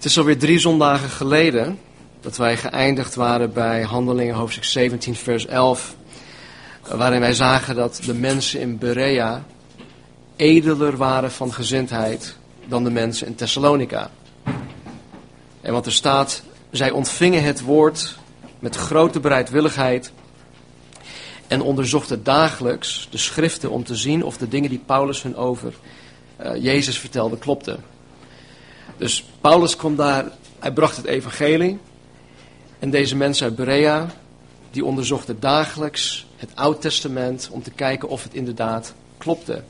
Het is alweer drie zondagen geleden dat wij geëindigd waren bij Handelingen hoofdstuk 17, vers 11. Waarin wij zagen dat de mensen in Berea edeler waren van gezindheid dan de mensen in Thessalonica. En wat er staat, zij ontvingen het woord met grote bereidwilligheid en onderzochten dagelijks de schriften om te zien of de dingen die Paulus hun over uh, Jezus vertelde klopten. Dus Paulus kwam daar, hij bracht het evangelie. En deze mensen uit Berea, die onderzochten dagelijks het Oud Testament om te kijken of het inderdaad klopte.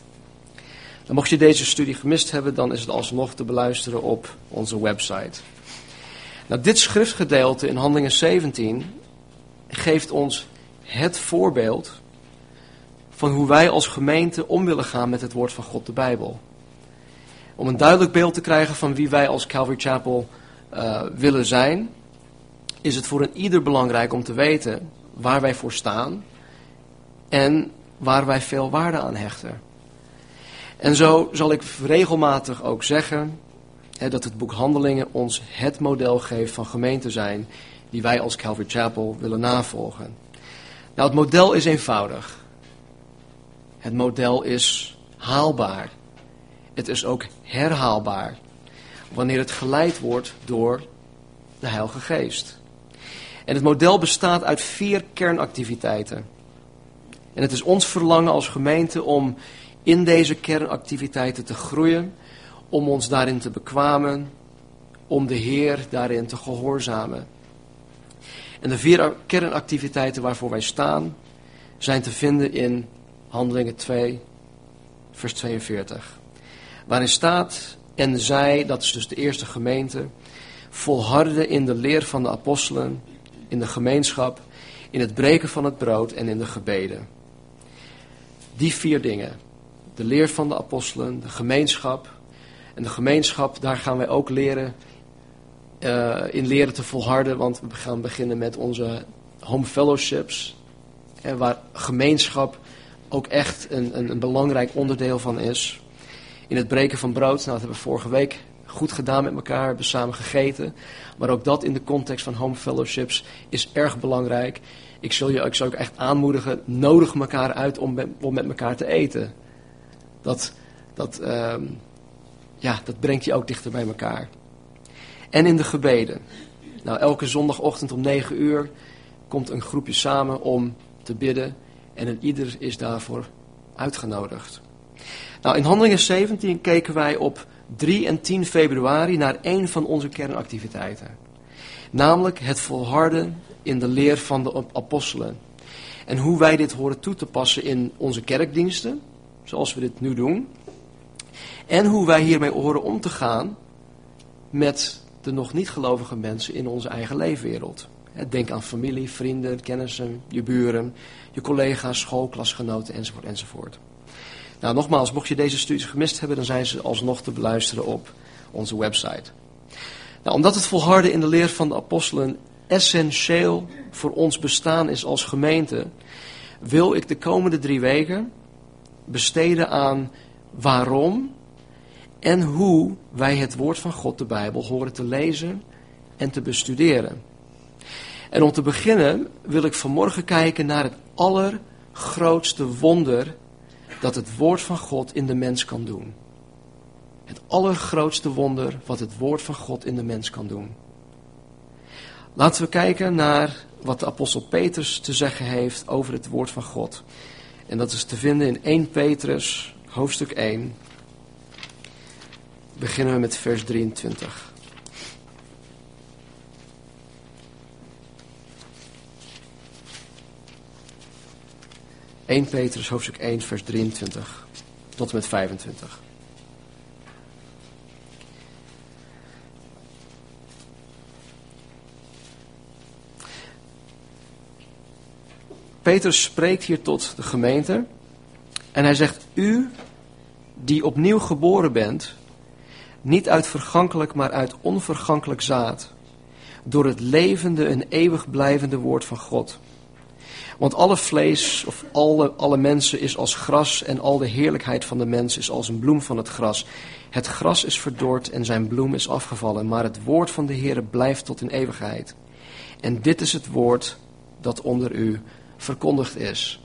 Dan mocht je deze studie gemist hebben, dan is het alsnog te beluisteren op onze website. Nou, dit schriftgedeelte in Handelingen 17 geeft ons het voorbeeld van hoe wij als gemeente om willen gaan met het woord van God, de Bijbel. Om een duidelijk beeld te krijgen van wie wij als Calvary Chapel uh, willen zijn, is het voor een ieder belangrijk om te weten waar wij voor staan en waar wij veel waarde aan hechten. En zo zal ik regelmatig ook zeggen hè, dat het boek Handelingen ons het model geeft van gemeente zijn die wij als Calvary Chapel willen navolgen. Nou, het model is eenvoudig. Het model is haalbaar. Het is ook herhaalbaar. Wanneer het geleid wordt door de Heilige Geest. En het model bestaat uit vier kernactiviteiten. En het is ons verlangen als gemeente om in deze kernactiviteiten te groeien, om ons daarin te bekwamen, om de Heer daarin te gehoorzamen. En de vier kernactiviteiten waarvoor wij staan zijn te vinden in Handelingen 2, vers 42. Waarin staat, en zij, dat is dus de eerste gemeente, volharden in de leer van de apostelen, in de gemeenschap, in het breken van het brood en in de gebeden. Die vier dingen, de leer van de apostelen, de gemeenschap. En de gemeenschap, daar gaan wij ook leren, uh, in leren te volharden, want we gaan beginnen met onze home fellowships, en waar gemeenschap ook echt een, een, een belangrijk onderdeel van is in het breken van brood. Nou, dat hebben we vorige week goed gedaan met elkaar, hebben samen gegeten. Maar ook dat in de context van home fellowships is erg belangrijk. Ik zal je, ik zal ook echt aanmoedigen, nodig elkaar uit om met, om met elkaar te eten. Dat, dat, uh, ja, dat brengt je ook dichter bij elkaar. En in de gebeden. Nou, elke zondagochtend om 9 uur komt een groepje samen om te bidden. En ieder is daarvoor uitgenodigd. Nou, in Handelingen 17 keken wij op 3 en 10 februari naar een van onze kernactiviteiten. Namelijk het volharden in de leer van de apostelen. En hoe wij dit horen toe te passen in onze kerkdiensten, zoals we dit nu doen. En hoe wij hiermee horen om te gaan met de nog niet gelovige mensen in onze eigen leefwereld. Denk aan familie, vrienden, kennissen, je buren, je collega's, schoolklasgenoten enzovoort enzovoort. Nou, nogmaals, mocht je deze studies gemist hebben, dan zijn ze alsnog te beluisteren op onze website. Nou, omdat het volharden in de leer van de apostelen essentieel voor ons bestaan is als gemeente, wil ik de komende drie weken besteden aan waarom en hoe wij het woord van God, de Bijbel, horen te lezen en te bestuderen. En om te beginnen wil ik vanmorgen kijken naar het allergrootste wonder dat het woord van God in de mens kan doen. Het allergrootste wonder wat het woord van God in de mens kan doen. Laten we kijken naar wat de apostel Petrus te zeggen heeft over het woord van God. En dat is te vinden in 1 Petrus, hoofdstuk 1. Beginnen we met vers 23. 1 Petrus hoofdstuk 1 vers 23 tot en met 25. Petrus spreekt hier tot de gemeente en hij zegt, u die opnieuw geboren bent, niet uit vergankelijk, maar uit onvergankelijk zaad, door het levende en eeuwig blijvende woord van God Want alle vlees of alle, alle mensen is als gras en al de heerlijkheid van de mens is als een bloem van het gras. Het gras is verdord en zijn bloem is afgevallen, maar het woord van de Heer blijft tot in eeuwigheid. En dit is het woord dat onder u verkondigd is.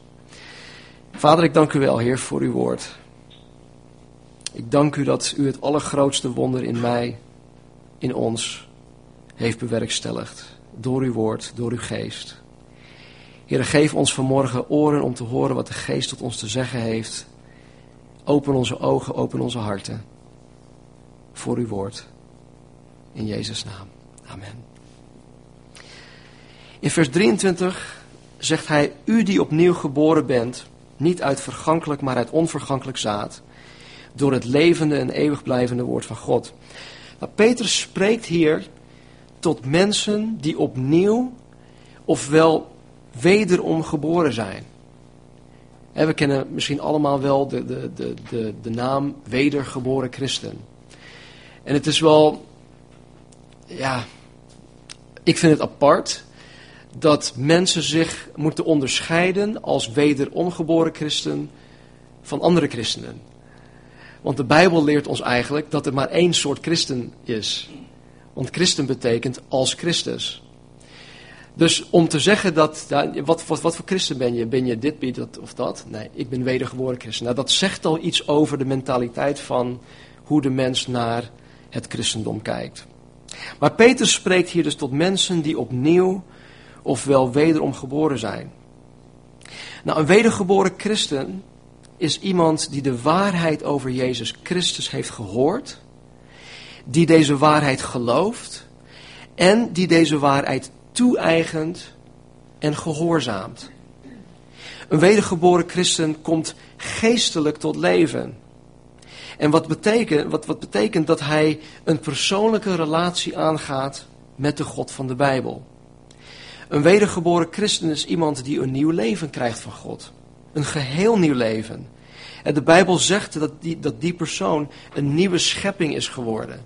Vader, ik dank u wel, Heer, voor uw woord. Ik dank u dat u het allergrootste wonder in mij, in ons, heeft bewerkstelligd. Door uw woord, door uw geest. Heer, geef ons vanmorgen oren om te horen wat de geest tot ons te zeggen heeft. Open onze ogen, open onze harten. Voor uw woord. In Jezus' naam. Amen. In vers 23 zegt hij: U die opnieuw geboren bent, niet uit vergankelijk, maar uit onvergankelijk zaad, door het levende en eeuwig blijvende woord van God. Nou, Petrus spreekt hier tot mensen die opnieuw, ofwel wederom geboren zijn. we kennen misschien allemaal wel de, de, de, de, de naam wedergeboren christen. En het is wel, ja, ik vind het apart dat mensen zich moeten onderscheiden als wederomgeboren christen van andere christenen. Want de Bijbel leert ons eigenlijk dat er maar één soort christen is. Want christen betekent als Christus. Dus om te zeggen dat, wat, wat, wat voor christen ben je? Ben je dit, ben je dat of dat? Nee, ik ben wedergeboren christen. Nou, dat zegt al iets over de mentaliteit van hoe de mens naar het christendom kijkt. Maar Peter spreekt hier dus tot mensen die opnieuw ofwel wederom geboren zijn. Nou, een wedergeboren christen is iemand die de waarheid over Jezus Christus heeft gehoord, die deze waarheid gelooft en die deze waarheid toe-eigent en gehoorzaamt. Een wedergeboren christen komt geestelijk tot leven. En wat betekent, wat, wat betekent dat hij een persoonlijke relatie aangaat met de God van de Bijbel. Een wedergeboren christen is iemand die een nieuw leven krijgt van God. Een geheel nieuw leven. En de Bijbel zegt dat die, dat die persoon een nieuwe schepping is geworden.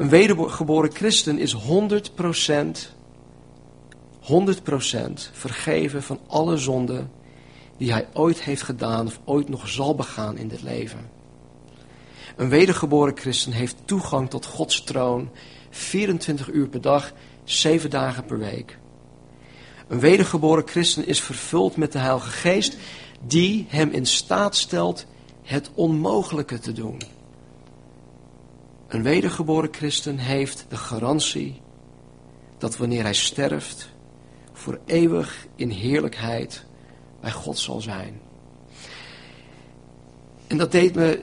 Een wedergeboren christen is 100%, 100% vergeven van alle zonden die hij ooit heeft gedaan of ooit nog zal begaan in dit leven. Een wedergeboren christen heeft toegang tot Gods troon 24 uur per dag, 7 dagen per week. Een wedergeboren christen is vervuld met de Heilige Geest die hem in staat stelt het onmogelijke te doen. Een wedergeboren christen heeft de garantie dat wanneer hij sterft, voor eeuwig in heerlijkheid bij God zal zijn. En dat deed me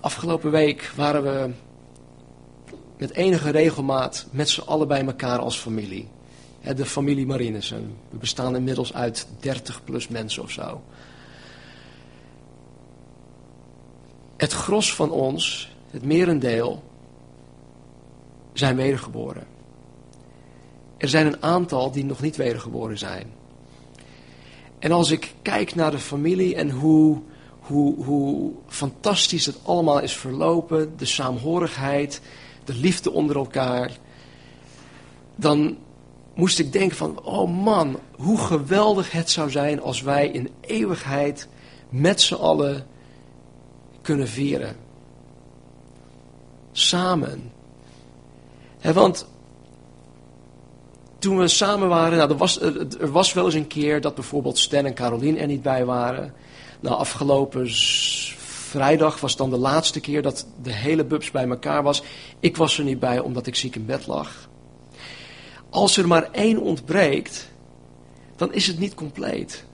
afgelopen week waren we met enige regelmaat met z'n allen bij elkaar als familie. De familie Marinissen. We bestaan inmiddels uit 30 plus mensen of zo. Het gros van ons, het merendeel, zijn wedergeboren. Er zijn een aantal die nog niet wedergeboren zijn. En als ik kijk naar de familie en hoe, hoe, hoe fantastisch het allemaal is verlopen, de saamhorigheid, de liefde onder elkaar, dan moest ik denken van, oh man, hoe geweldig het zou zijn als wij in eeuwigheid met z'n allen kunnen vieren. Samen. want toen we samen waren, nou, er, was, er was wel eens een keer dat bijvoorbeeld Stan en Caroline er niet bij waren. Nou, afgelopen vrijdag was dan de laatste keer dat de hele bubs bij elkaar was. Ik was er niet bij omdat ik ziek in bed lag. Als er maar één ontbreekt, dan is het niet compleet.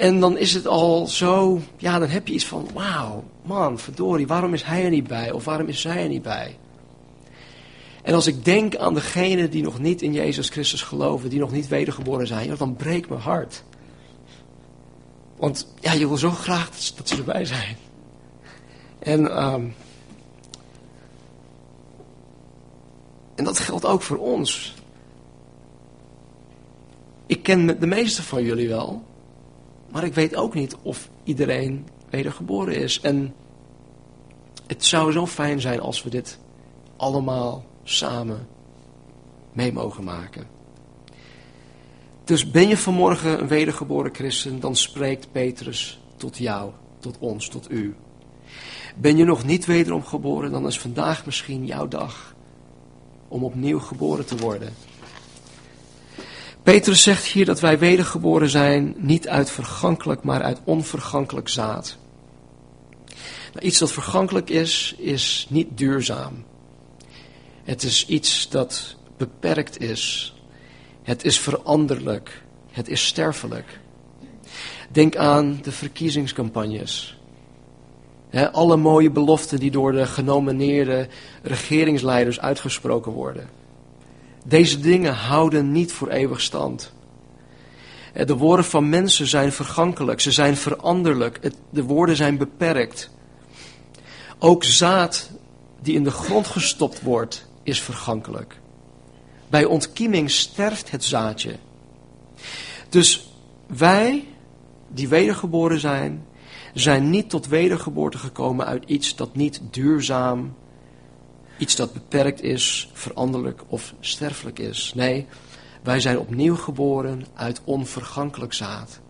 En dan is het al zo, ja, dan heb je iets van, wauw, man, verdorie, waarom is hij er niet bij? Of waarom is zij er niet bij? En als ik denk aan degenen die nog niet in Jezus Christus geloven, die nog niet wedergeboren zijn, dan breekt mijn hart. Want ja, je wil zo graag dat ze erbij zijn. En, um, en dat geldt ook voor ons. Ik ken de meeste van jullie wel. Maar ik weet ook niet of iedereen wedergeboren is. En het zou zo fijn zijn als we dit allemaal samen mee mogen maken. Dus ben je vanmorgen een wedergeboren christen, dan spreekt Petrus tot jou, tot ons, tot u. Ben je nog niet wederom geboren, dan is vandaag misschien jouw dag om opnieuw geboren te worden. Petrus zegt hier dat wij wedergeboren zijn, niet uit vergankelijk, maar uit onvergankelijk zaad. Nou, iets dat vergankelijk is, is niet duurzaam. Het is iets dat beperkt is. Het is veranderlijk. Het is sterfelijk. Denk aan de verkiezingscampagnes. alle mooie beloften die door de genomineerde regeringsleiders uitgesproken worden. Deze dingen houden niet voor eeuwig stand. De woorden van mensen zijn vergankelijk, ze zijn veranderlijk, de woorden zijn beperkt. Ook zaad die in de grond gestopt wordt, is vergankelijk. Bij ontkieming sterft het zaadje. Dus wij, die wedergeboren zijn, zijn niet tot wedergeboorte gekomen uit iets dat niet duurzaam, iets dat beperkt is, veranderlijk of sterfelijk is. Nee, wij zijn opnieuw geboren uit onvergankelijk zaad.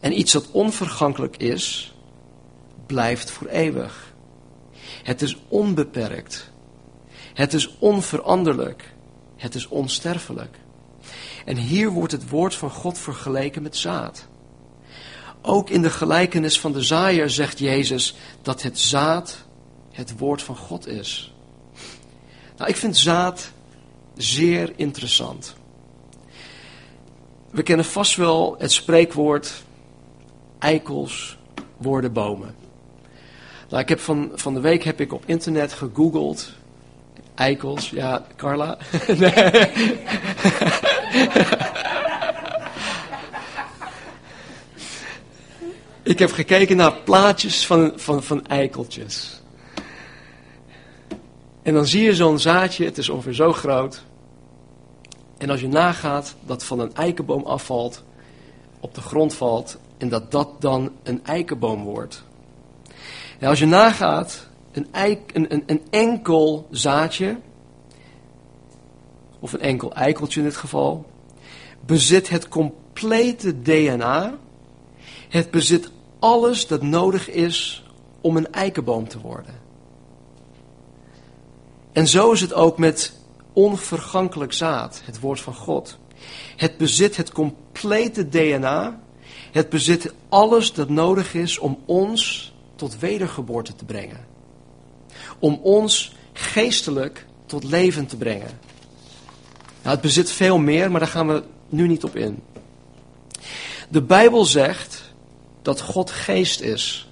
En iets dat onvergankelijk is, blijft voor eeuwig. Het is onbeperkt. Het is onveranderlijk. Het is onsterfelijk. En hier wordt het woord van God vergeleken met zaad. Ook in de gelijkenis van de zaaier zegt Jezus dat het zaad het woord van God is. Nou, ik vind zaad zeer interessant. We kennen vast wel het spreekwoord eikels worden bomen. Nou, ik heb van, van de week heb ik op internet gegoogeld. Eikels, ja, Carla. ik heb gekeken naar plaatjes van, van, van eikeltjes. En dan zie je zo'n zaadje, het is ongeveer zo groot. En als je nagaat dat van een eikenboom afvalt, op de grond valt, en dat dat dan een eikenboom wordt. En als je nagaat, een, een, een enkel zaadje, of een enkel eikeltje in dit geval, bezit het complete DNA. Het bezit alles dat nodig is om een eikenboom te worden. En zo is het ook met onvergankelijk zaad, het woord van God. Het bezit het complete DNA. Het bezit alles dat nodig is om ons tot wedergeboorte te brengen. Om ons geestelijk tot leven te brengen. Nou, het bezit veel meer, maar daar gaan we nu niet op in. De Bijbel zegt dat God geest is.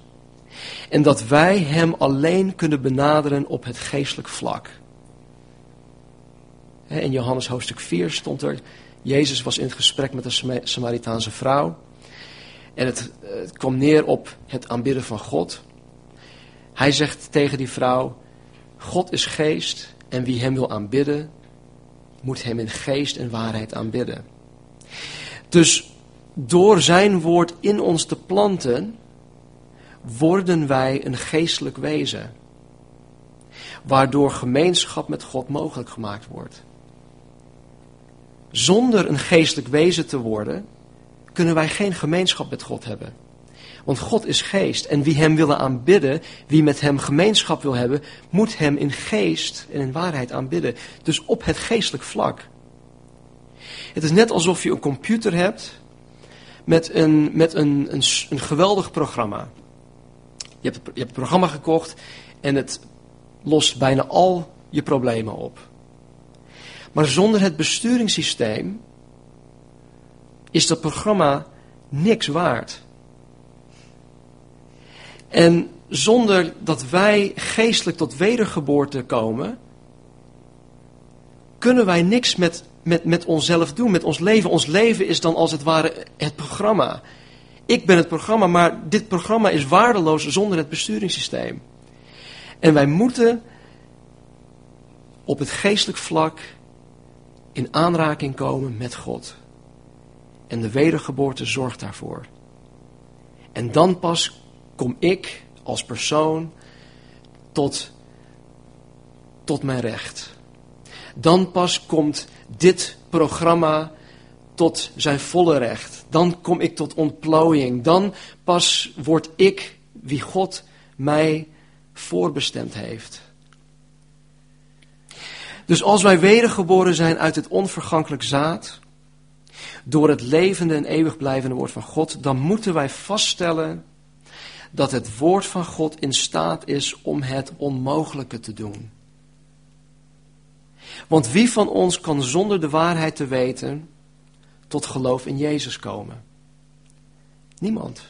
En dat wij Hem alleen kunnen benaderen op het geestelijk vlak. In Johannes hoofdstuk 4 stond er, Jezus was in het gesprek met een Samaritaanse vrouw. En het, het kwam neer op het aanbidden van God. Hij zegt tegen die vrouw, God is geest en wie hem wil aanbidden, moet hem in geest en waarheid aanbidden. Dus door zijn woord in ons te planten, worden wij een geestelijk wezen. Waardoor gemeenschap met God mogelijk gemaakt wordt. Zonder een geestelijk wezen te worden, kunnen wij geen gemeenschap met God hebben. Want God is geest en wie hem willen aanbidden, wie met hem gemeenschap wil hebben, moet hem in geest en in waarheid aanbidden. Dus op het geestelijk vlak. Het is net alsof je een computer hebt met een, met een, een, een geweldig programma. Je hebt, het programma gekocht en het lost bijna al je problemen op. Maar zonder het besturingssysteem is dat programma niks waard. En zonder dat wij geestelijk tot wedergeboorte komen, kunnen wij niks met, met, met onszelf doen, met ons leven. Ons leven is dan als het ware het programma. Ik ben het programma, maar dit programma is waardeloos zonder het besturingssysteem. En wij moeten op het geestelijk vlak in aanraking komen met God. En de wedergeboorte zorgt daarvoor. En dan pas kom ik als persoon tot, tot mijn recht. Dan pas komt dit programma tot zijn volle recht. Dan kom ik tot ontplooiing. Dan pas word ik wie God mij voorbestemd heeft. Dus als wij wedergeboren zijn uit het onvergankelijk zaad, door het levende en eeuwig blijvende woord van God, dan moeten wij vaststellen dat het woord van God in staat is om het onmogelijke te doen. Want wie van ons kan zonder de waarheid te weten tot geloof in Jezus komen? Niemand.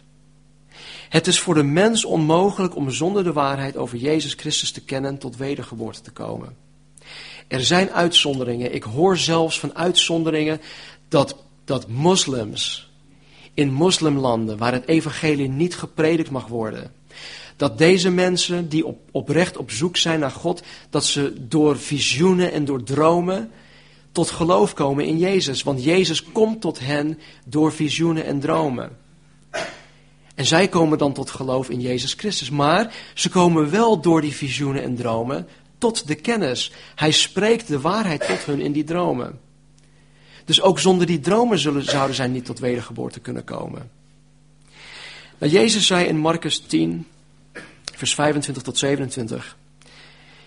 Het is voor de mens onmogelijk om zonder de waarheid over Jezus Christus te kennen tot wedergeboorte te komen. Er zijn uitzonderingen. Ik hoor zelfs van uitzonderingen dat, dat moslims in moslimlanden, waar het evangelie niet gepredikt mag worden, dat deze mensen die op, oprecht op zoek zijn naar God, dat ze door visioenen en door dromen tot geloof komen in Jezus. Want Jezus komt tot hen door visioenen en dromen. En zij komen dan tot geloof in Jezus Christus. Maar ze komen wel door die visioenen en dromen tot de kennis. Hij spreekt de waarheid tot hun in die dromen. Dus ook zonder die dromen zullen, zouden zij niet tot wedergeboorte kunnen komen. Nou, Jezus zei in Marcus 10, vers 25 tot 27.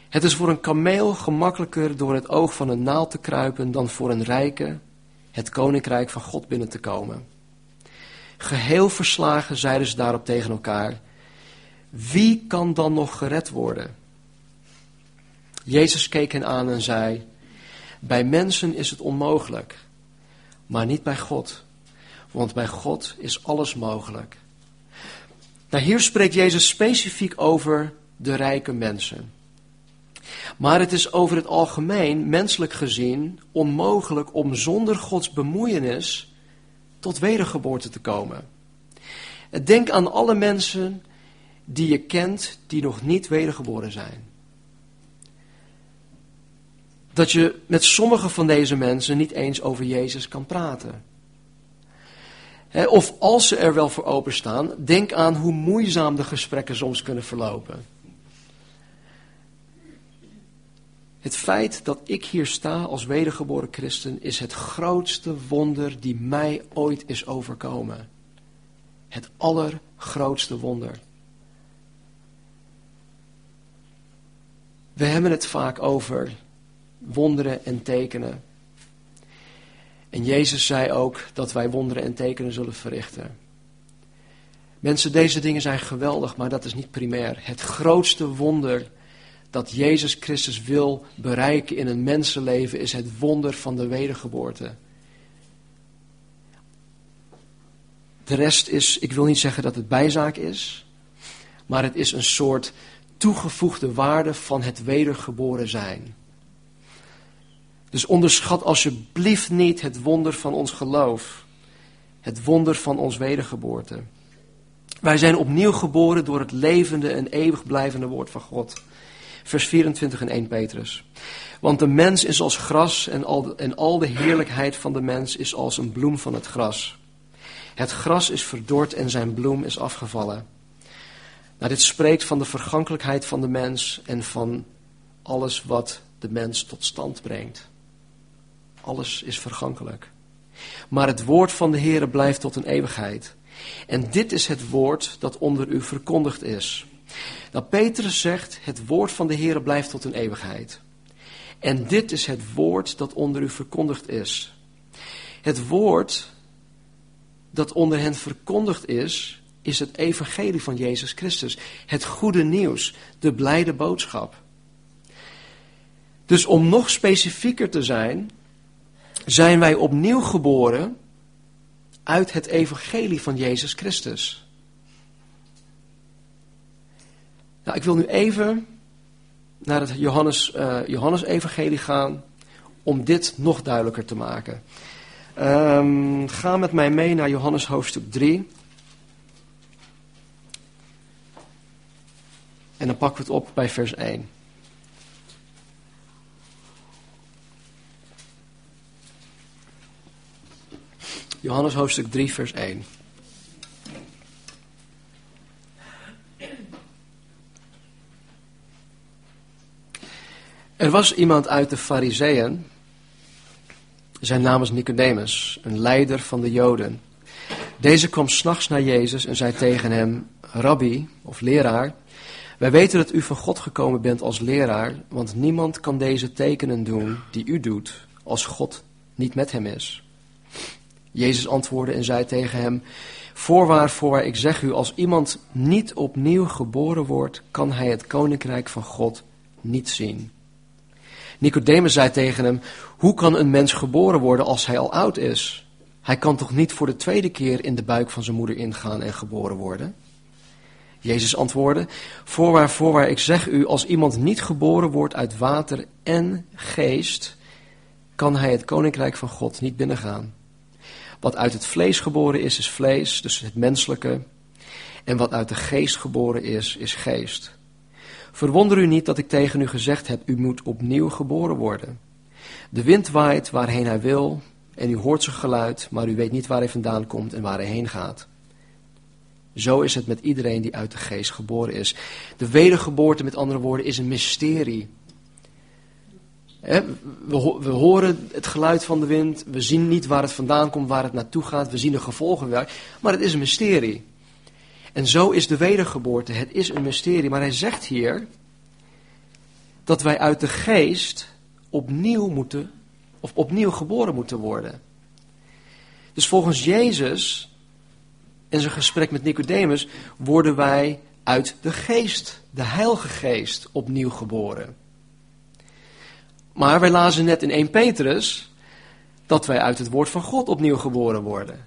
Het is voor een kameel gemakkelijker door het oog van een naald te kruipen dan voor een rijke het koninkrijk van God binnen te komen. Geheel verslagen zeiden ze daarop tegen elkaar: Wie kan dan nog gered worden? Jezus keek hen aan en zei: Bij mensen is het onmogelijk, maar niet bij God, want bij God is alles mogelijk. Nou, hier spreekt Jezus specifiek over de rijke mensen. Maar het is over het algemeen, menselijk gezien, onmogelijk om zonder Gods bemoeienis tot wedergeboorte te komen. Denk aan alle mensen die je kent die nog niet wedergeboren zijn. Dat je met sommige van deze mensen niet eens over Jezus kan praten. Of als ze er wel voor openstaan, denk aan hoe moeizaam de gesprekken soms kunnen verlopen. Het feit dat ik hier sta als wedergeboren christen is het grootste wonder die mij ooit is overkomen. Het allergrootste wonder. We hebben het vaak over wonderen en tekenen. En Jezus zei ook dat wij wonderen en tekenen zullen verrichten. Mensen, deze dingen zijn geweldig, maar dat is niet primair. Het grootste wonder dat Jezus Christus wil bereiken in een mensenleven is het wonder van de wedergeboorte. De rest is, ik wil niet zeggen dat het bijzaak is, maar het is een soort toegevoegde waarde van het wedergeboren zijn. Dus onderschat alsjeblieft niet het wonder van ons geloof, het wonder van ons wedergeboorte. Wij zijn opnieuw geboren door het levende en eeuwig blijvende woord van God vers 24 in 1 Petrus. Want de mens is als gras en al, de, en al de heerlijkheid van de mens is als een bloem van het gras. Het gras is verdord en zijn bloem is afgevallen. Nou, dit spreekt van de vergankelijkheid van de mens en van alles wat de mens tot stand brengt. Alles is vergankelijk. Maar het woord van de Heere blijft tot een eeuwigheid. En dit is het woord dat onder u verkondigd is. Dat Petrus zegt, het woord van de Heer blijft tot een eeuwigheid. En dit is het woord dat onder u verkondigd is. Het woord dat onder hen verkondigd is, is het evangelie van Jezus Christus. Het goede nieuws, de blijde boodschap. Dus om nog specifieker te zijn, zijn wij opnieuw geboren uit het evangelie van Jezus Christus. Nou, ik wil nu even naar het Johannes, uh, Johannes evangelie gaan om dit nog duidelijker te maken. Um, ga met mij mee naar Johannes hoofdstuk 3. En dan pakken we het op bij vers 1. Johannes hoofdstuk 3, vers 1. Er was iemand uit de Fariseeën, Zijn naam is Nicodemus, een leider van de Joden. Deze kwam s'nachts naar Jezus en zei tegen hem: Rabbi, of leraar, wij weten dat u van God gekomen bent als leraar, want niemand kan deze tekenen doen die u doet, als God niet met hem is. Jezus antwoordde en zei tegen hem: Voorwaar, voorwaar, ik zeg u, als iemand niet opnieuw geboren wordt, kan hij het koninkrijk van God niet zien. Nicodemus zei tegen hem: Hoe kan een mens geboren worden als hij al oud is? Hij kan toch niet voor de tweede keer in de buik van zijn moeder ingaan en geboren worden? Jezus antwoordde: Voorwaar, voorwaar, ik zeg u, als iemand niet geboren wordt uit water en geest, kan hij het koninkrijk van God niet binnengaan. Wat uit het vlees geboren is, is vlees, dus het menselijke. En wat uit de geest geboren is, is geest. Verwonder u niet dat ik tegen u gezegd heb, u moet opnieuw geboren worden. De wind waait waarheen hij wil en u hoort zijn geluid, maar u weet niet waar hij vandaan komt en waar hij heen gaat. Zo is het met iedereen die uit de geest geboren is. De wedergeboorte, met andere woorden, is een mysterie. We horen het geluid van de wind, we zien niet waar het vandaan komt, waar het naartoe gaat, we zien de gevolgen wel, maar het is een mysterie. En zo is de wedergeboorte, het is een mysterie, maar hij zegt hier dat wij uit de geest opnieuw moeten, of opnieuw geboren moeten worden. Dus volgens Jezus in zijn gesprek met Nicodemus worden wij uit de geest, de heilige geest, opnieuw geboren. Maar wij lazen net in 1 Petrus dat wij uit het woord van God opnieuw geboren worden.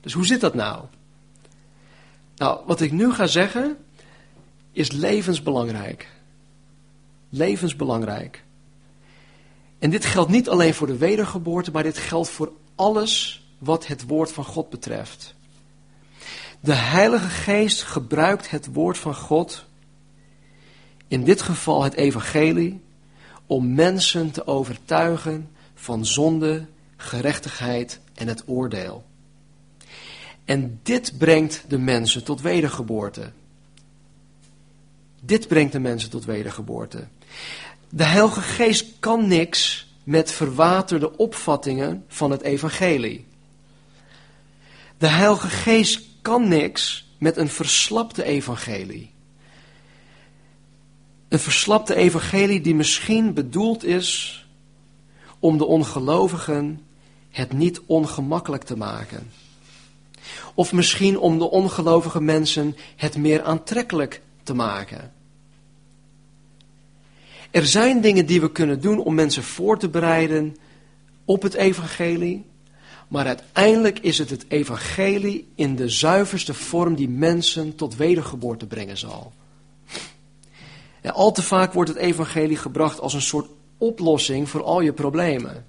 Dus hoe zit dat nou? Nou, wat ik nu ga zeggen is levensbelangrijk. Levensbelangrijk. En dit geldt niet alleen voor de wedergeboorte, maar dit geldt voor alles wat het woord van God betreft. De Heilige Geest gebruikt het woord van God, in dit geval het evangelie, om mensen te overtuigen van zonde, gerechtigheid en het oordeel. En dit brengt de mensen tot wedergeboorte. Dit brengt de mensen tot wedergeboorte. De Heilige Geest kan niks met verwaterde opvattingen van het evangelie. De Heilige Geest kan niks met een verslapte evangelie. Een verslapte evangelie die misschien bedoeld is om de ongelovigen het niet ongemakkelijk te maken. Of misschien om de ongelovige mensen het meer aantrekkelijk te maken. Er zijn dingen die we kunnen doen om mensen voor te bereiden op het evangelie. Maar uiteindelijk is het het evangelie in de zuiverste vorm die mensen tot wedergeboorte brengen zal. En al te vaak wordt het evangelie gebracht als een soort oplossing voor al je problemen.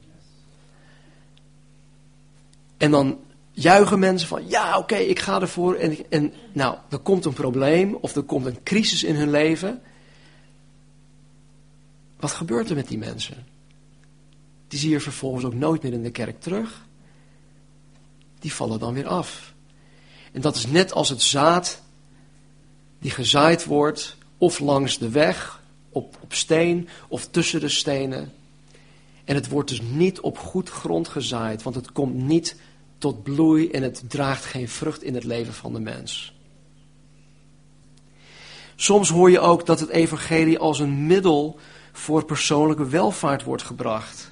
En dan juichen mensen van, ja oké, ik ga ervoor. En, en nou, er komt een probleem of er komt een crisis in hun leven. Wat gebeurt er met die mensen? Die zie je vervolgens ook nooit meer in de kerk terug. Die vallen dan weer af. En dat is net als het zaad die gezaaid wordt of langs de weg, op, op steen of tussen de stenen. En het wordt dus niet op goed grond gezaaid, want het komt niet tot bloei en het draagt geen vrucht in het leven van de mens. Soms hoor je ook dat het evangelie als een middel voor persoonlijke welvaart wordt gebracht.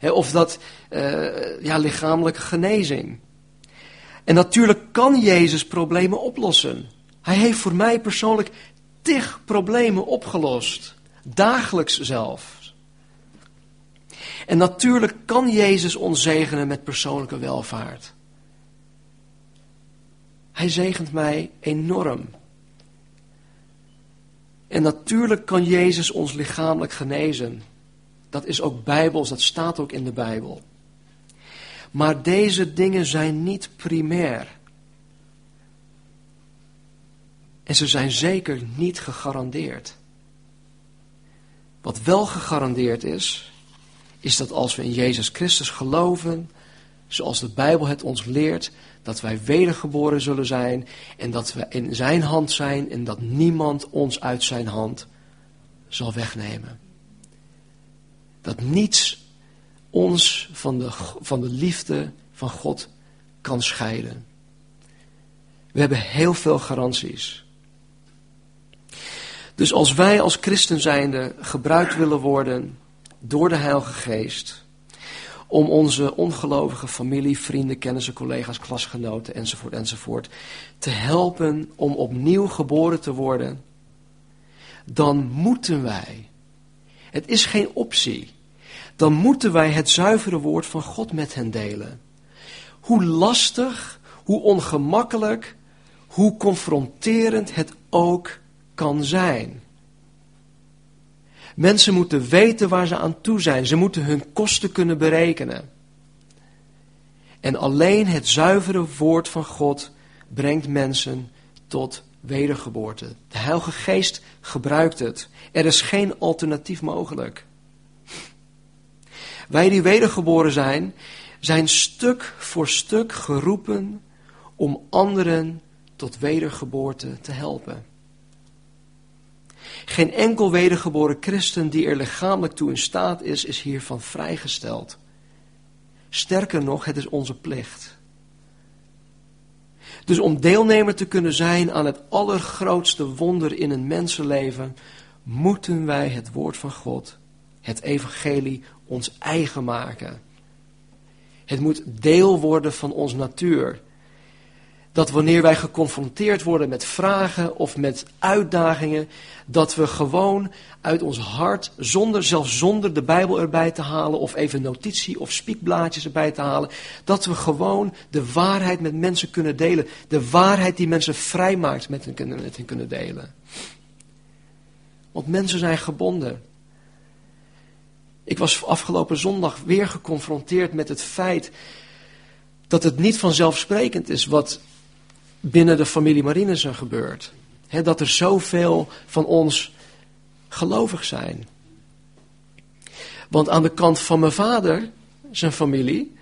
of dat uh, ja, lichamelijke genezing. En natuurlijk kan Jezus problemen oplossen. Hij heeft voor mij persoonlijk tig problemen opgelost. Dagelijks zelf. En natuurlijk kan Jezus ons zegenen met persoonlijke welvaart. Hij zegent mij enorm. En natuurlijk kan Jezus ons lichamelijk genezen. Dat is ook bijbels, dat staat ook in de Bijbel. Maar deze dingen zijn niet primair. En ze zijn zeker niet gegarandeerd. Wat wel gegarandeerd is, is dat als we in Jezus Christus geloven, zoals de Bijbel het ons leert, dat wij wedergeboren zullen zijn en dat we in Zijn hand zijn en dat niemand ons uit Zijn hand zal wegnemen. Dat niets ons van de, van de liefde van God kan scheiden. We hebben heel veel garanties. Dus als wij als christen zijnde gebruikt willen worden door de Heilige Geest om onze ongelovige familie, vrienden, kennissen, collega's, klasgenoten enzovoort enzovoort te helpen om opnieuw geboren te worden, dan moeten wij, het is geen optie, dan moeten wij het zuivere woord van God met hen delen. Hoe lastig, hoe ongemakkelijk, hoe confronterend het ook kan zijn. Mensen moeten weten waar ze aan toe zijn. Ze moeten hun kosten kunnen berekenen. En alleen het zuivere woord van God brengt mensen tot wedergeboorte. De Heilige Geest gebruikt het. Er is geen alternatief mogelijk. Wij die wedergeboren zijn, zijn stuk voor stuk geroepen om anderen tot wedergeboorte te helpen. Geen enkel wedergeboren christen die er lichamelijk toe in staat is, is hiervan vrijgesteld. Sterker nog, het is onze plicht. Dus om deelnemer te kunnen zijn aan het allergrootste wonder in een mensenleven, moeten wij het woord van God, het evangelie, ons eigen maken. Het moet deel worden van ons natuur dat wanneer wij geconfronteerd worden met vragen of met uitdagingen, dat we gewoon uit ons hart, zonder, zelfs zonder de Bijbel erbij te halen of even notitie of spiekblaadjes erbij te halen, dat we gewoon de waarheid met mensen kunnen delen. De waarheid die mensen vrijmaakt met hen, met hen kunnen delen. Want mensen zijn gebonden. Ik was afgelopen zondag weer geconfronteerd met het feit dat het niet vanzelfsprekend is wat binnen de familie Marinissen gebeurt. He, dat er zoveel van ons gelovig zijn. Want aan de kant van mijn vader, zijn familie,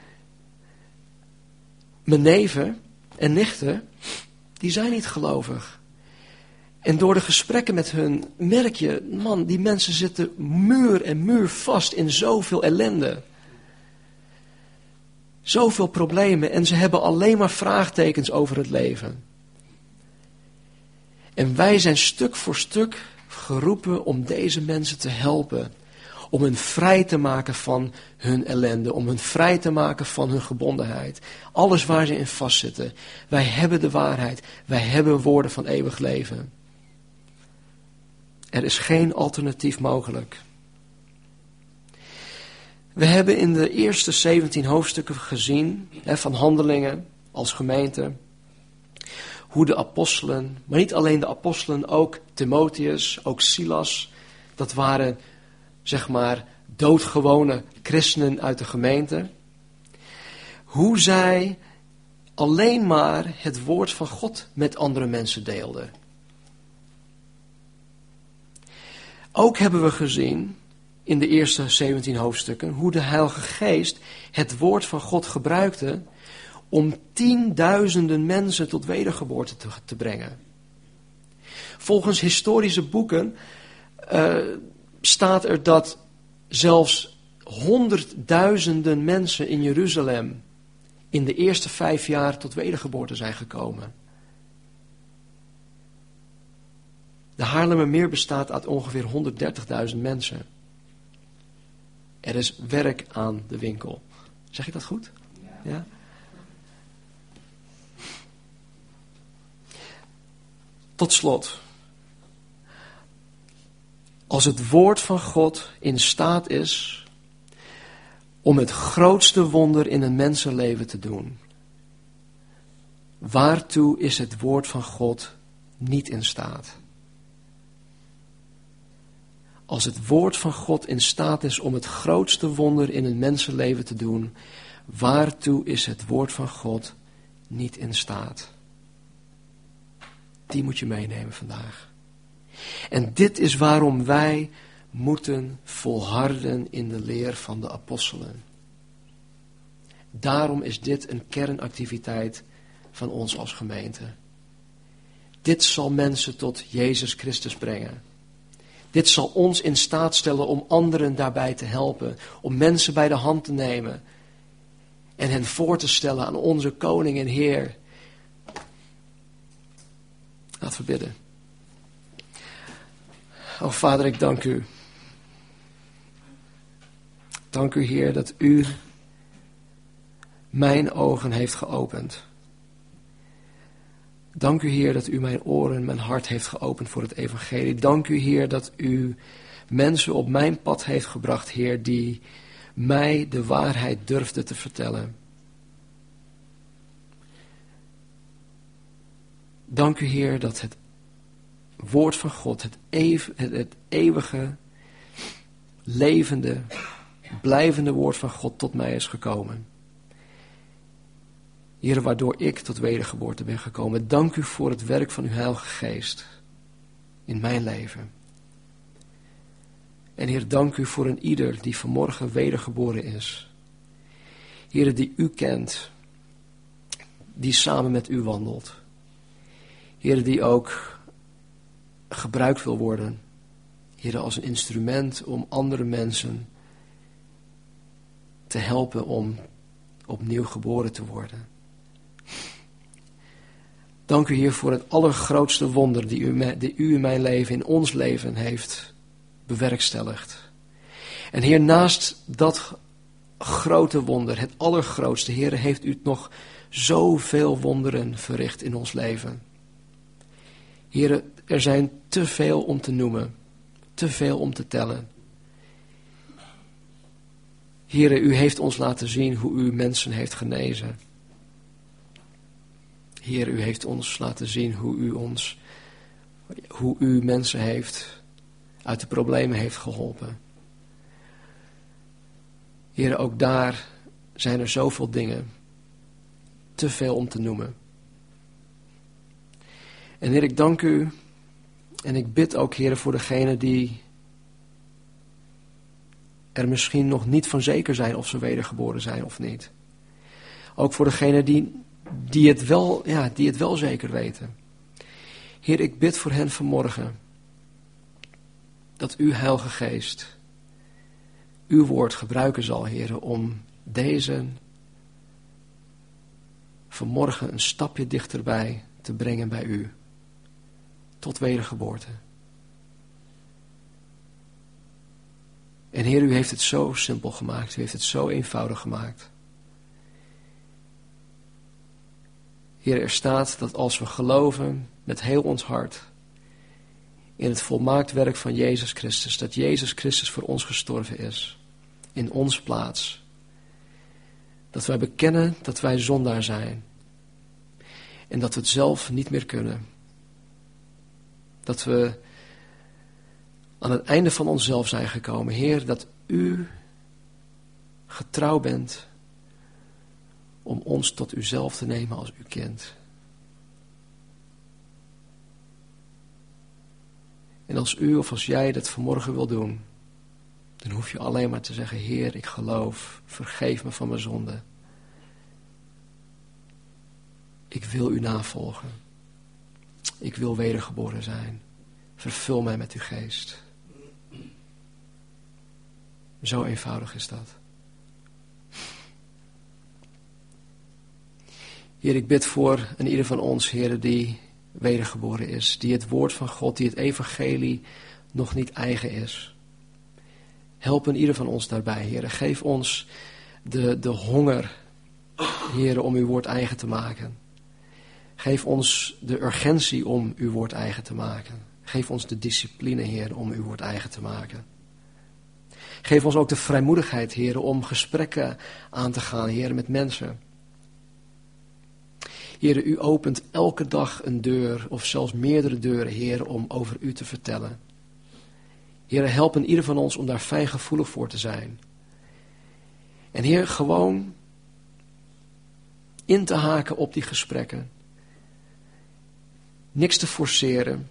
mijn neven en nichten, die zijn niet gelovig. En door de gesprekken met hun merk je, man, die mensen zitten muur en muur vast in zoveel ellende. Zoveel problemen en ze hebben alleen maar vraagtekens over het leven. En wij zijn stuk voor stuk geroepen om deze mensen te helpen. Om hen vrij te maken van hun ellende. Om hen vrij te maken van hun gebondenheid. Alles waar ze in vastzitten. Wij hebben de waarheid. Wij hebben woorden van eeuwig leven. Er is geen alternatief mogelijk. We hebben in de eerste 17 hoofdstukken gezien hè, van handelingen als gemeente. Hoe de apostelen, maar niet alleen de apostelen, ook Timotheus, ook Silas, dat waren zeg maar doodgewone christenen uit de gemeente. Hoe zij alleen maar het woord van God met andere mensen deelden. Ook hebben we gezien in de eerste 17 hoofdstukken hoe de Heilige Geest het woord van God gebruikte om tienduizenden mensen tot wedergeboorte te, brengen. Volgens historische boeken uh, staat er dat zelfs honderdduizenden mensen in Jeruzalem in de eerste vijf jaar tot wedergeboorte zijn gekomen. De Haarlemmermeer bestaat uit ongeveer 130.000 mensen. Er is werk aan de winkel. Zeg ik dat goed? Ja? Tot slot. Als het woord van God in staat is om het grootste wonder in een mensenleven te doen, waartoe is het woord van God niet in staat? Als het woord van God in staat is om het grootste wonder in een mensenleven te doen, waartoe is het woord van God niet in staat? Die moet je meenemen vandaag. En dit is waarom wij moeten volharden in de leer van de apostelen. Daarom is dit een kernactiviteit van ons als gemeente. Dit zal mensen tot Jezus Christus brengen. Dit zal ons in staat stellen om anderen daarbij te helpen, om mensen bij de hand te nemen en hen voor te stellen aan onze koning en Heer. Laten we. Oh Vader, ik dank u. Dank u Heer dat u mijn ogen heeft geopend. Dank u Heer dat u mijn oren, mijn hart heeft geopend voor het evangelie. Dank u Heer dat u mensen op mijn pad heeft gebracht, Heer, die mij de waarheid durfden te vertellen. Dank u Heer dat het woord van God, het, het eeuwige, levende, blijvende woord van God tot mij is gekomen. Heer, waardoor ik tot wedergeboorte ben gekomen. Dank u voor het werk van uw Heilige Geest in mijn leven. En Heer, dank u voor een ieder die vanmorgen wedergeboren is. Heer, die u kent, die samen met u wandelt. Heer, die ook gebruikt wil worden. Heer, als een instrument om andere mensen te helpen om opnieuw geboren te worden. Dank u Heer voor het allergrootste wonder die u, u in mijn leven, in ons leven heeft bewerkstelligd. En Heer, naast dat grote wonder, het allergrootste, Heer, heeft u nog zoveel wonderen verricht in ons leven. Heer, er zijn te veel om te noemen, te veel om te tellen. Heer, u heeft ons laten zien hoe u mensen heeft genezen. Heer, u heeft ons laten zien hoe u ons, hoe u mensen heeft uit de problemen heeft geholpen. Heer, ook daar zijn er zoveel dingen, te veel om te noemen. En Heer, ik dank u en ik bid ook, Heer, voor degenen die er misschien nog niet van zeker zijn of ze wedergeboren zijn of niet. Ook voor degenen die die het wel, ja, die het wel zeker weten. Heer, ik bid voor hen vanmorgen dat uw Heilige Geest uw woord gebruiken zal, Heer, om deze vanmorgen een stapje dichterbij te brengen bij u, tot wedergeboorte. En Heer, u heeft het zo simpel gemaakt, u heeft het zo eenvoudig gemaakt. Heer, er staat dat als we geloven met heel ons hart in het volmaakt werk van Jezus Christus, dat Jezus Christus voor ons gestorven is, in ons plaats, dat wij bekennen dat wij zondaar zijn en dat we het zelf niet meer kunnen. Dat we aan het einde van onszelf zijn gekomen. Heer, dat u getrouw bent om ons tot uzelf te nemen als u kind. En als u of als jij dat vanmorgen wil doen, dan hoef je alleen maar te zeggen, Heer, ik geloof, vergeef me van mijn zonde. Ik wil u navolgen. Ik wil wedergeboren zijn. Vervul mij met uw geest. Zo eenvoudig is dat. Heer, ik bid voor een ieder van ons, Heer, die wedergeboren is. Die het woord van God, die het evangelie nog niet eigen is. Help een ieder van ons daarbij, Heer. Geef ons de, de honger, Heer, om uw woord eigen te maken. Geef ons de urgentie om uw woord eigen te maken. Geef ons de discipline, Heer, om uw woord eigen te maken. Geef ons ook de vrijmoedigheid, Heer, om gesprekken aan te gaan, Heer, met mensen. Heer, u opent elke dag een deur of zelfs meerdere deuren, Heer, om over u te vertellen. Heer, help een ieder van ons om daar fijngevoelig voor te zijn. En Heer, gewoon in te haken op die gesprekken. Niks te forceren.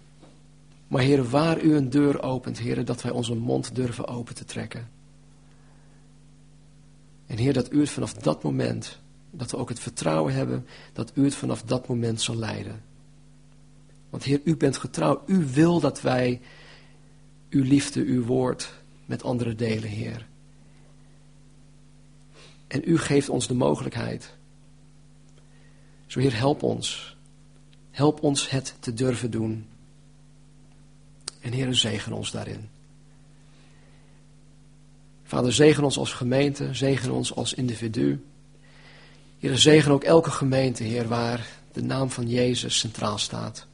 Maar Heer, waar u een deur opent, Heer, dat wij onze mond durven open te trekken. En Heer, dat u het vanaf dat moment dat we ook het vertrouwen hebben dat u het vanaf dat moment zal leiden. Want Heer, u bent getrouw. U wil dat wij uw liefde, uw woord met anderen delen, Heer. En u geeft ons de mogelijkheid. Zo Heer, help ons. Help ons het te durven doen. En Heer, zegen ons daarin. Vader, zegen ons als gemeente, zegen ons als individu. Heer, zegen ook elke gemeente, Heer, waar de naam van Jezus centraal staat.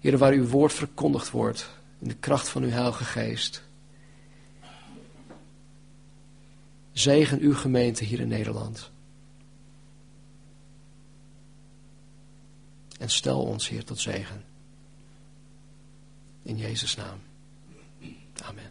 Heer, waar uw woord verkondigd wordt in de kracht van uw Heilige Geest. Zegen uw gemeente hier in Nederland. En stel ons, Heer, tot zegen. In Jezus' naam. Amen.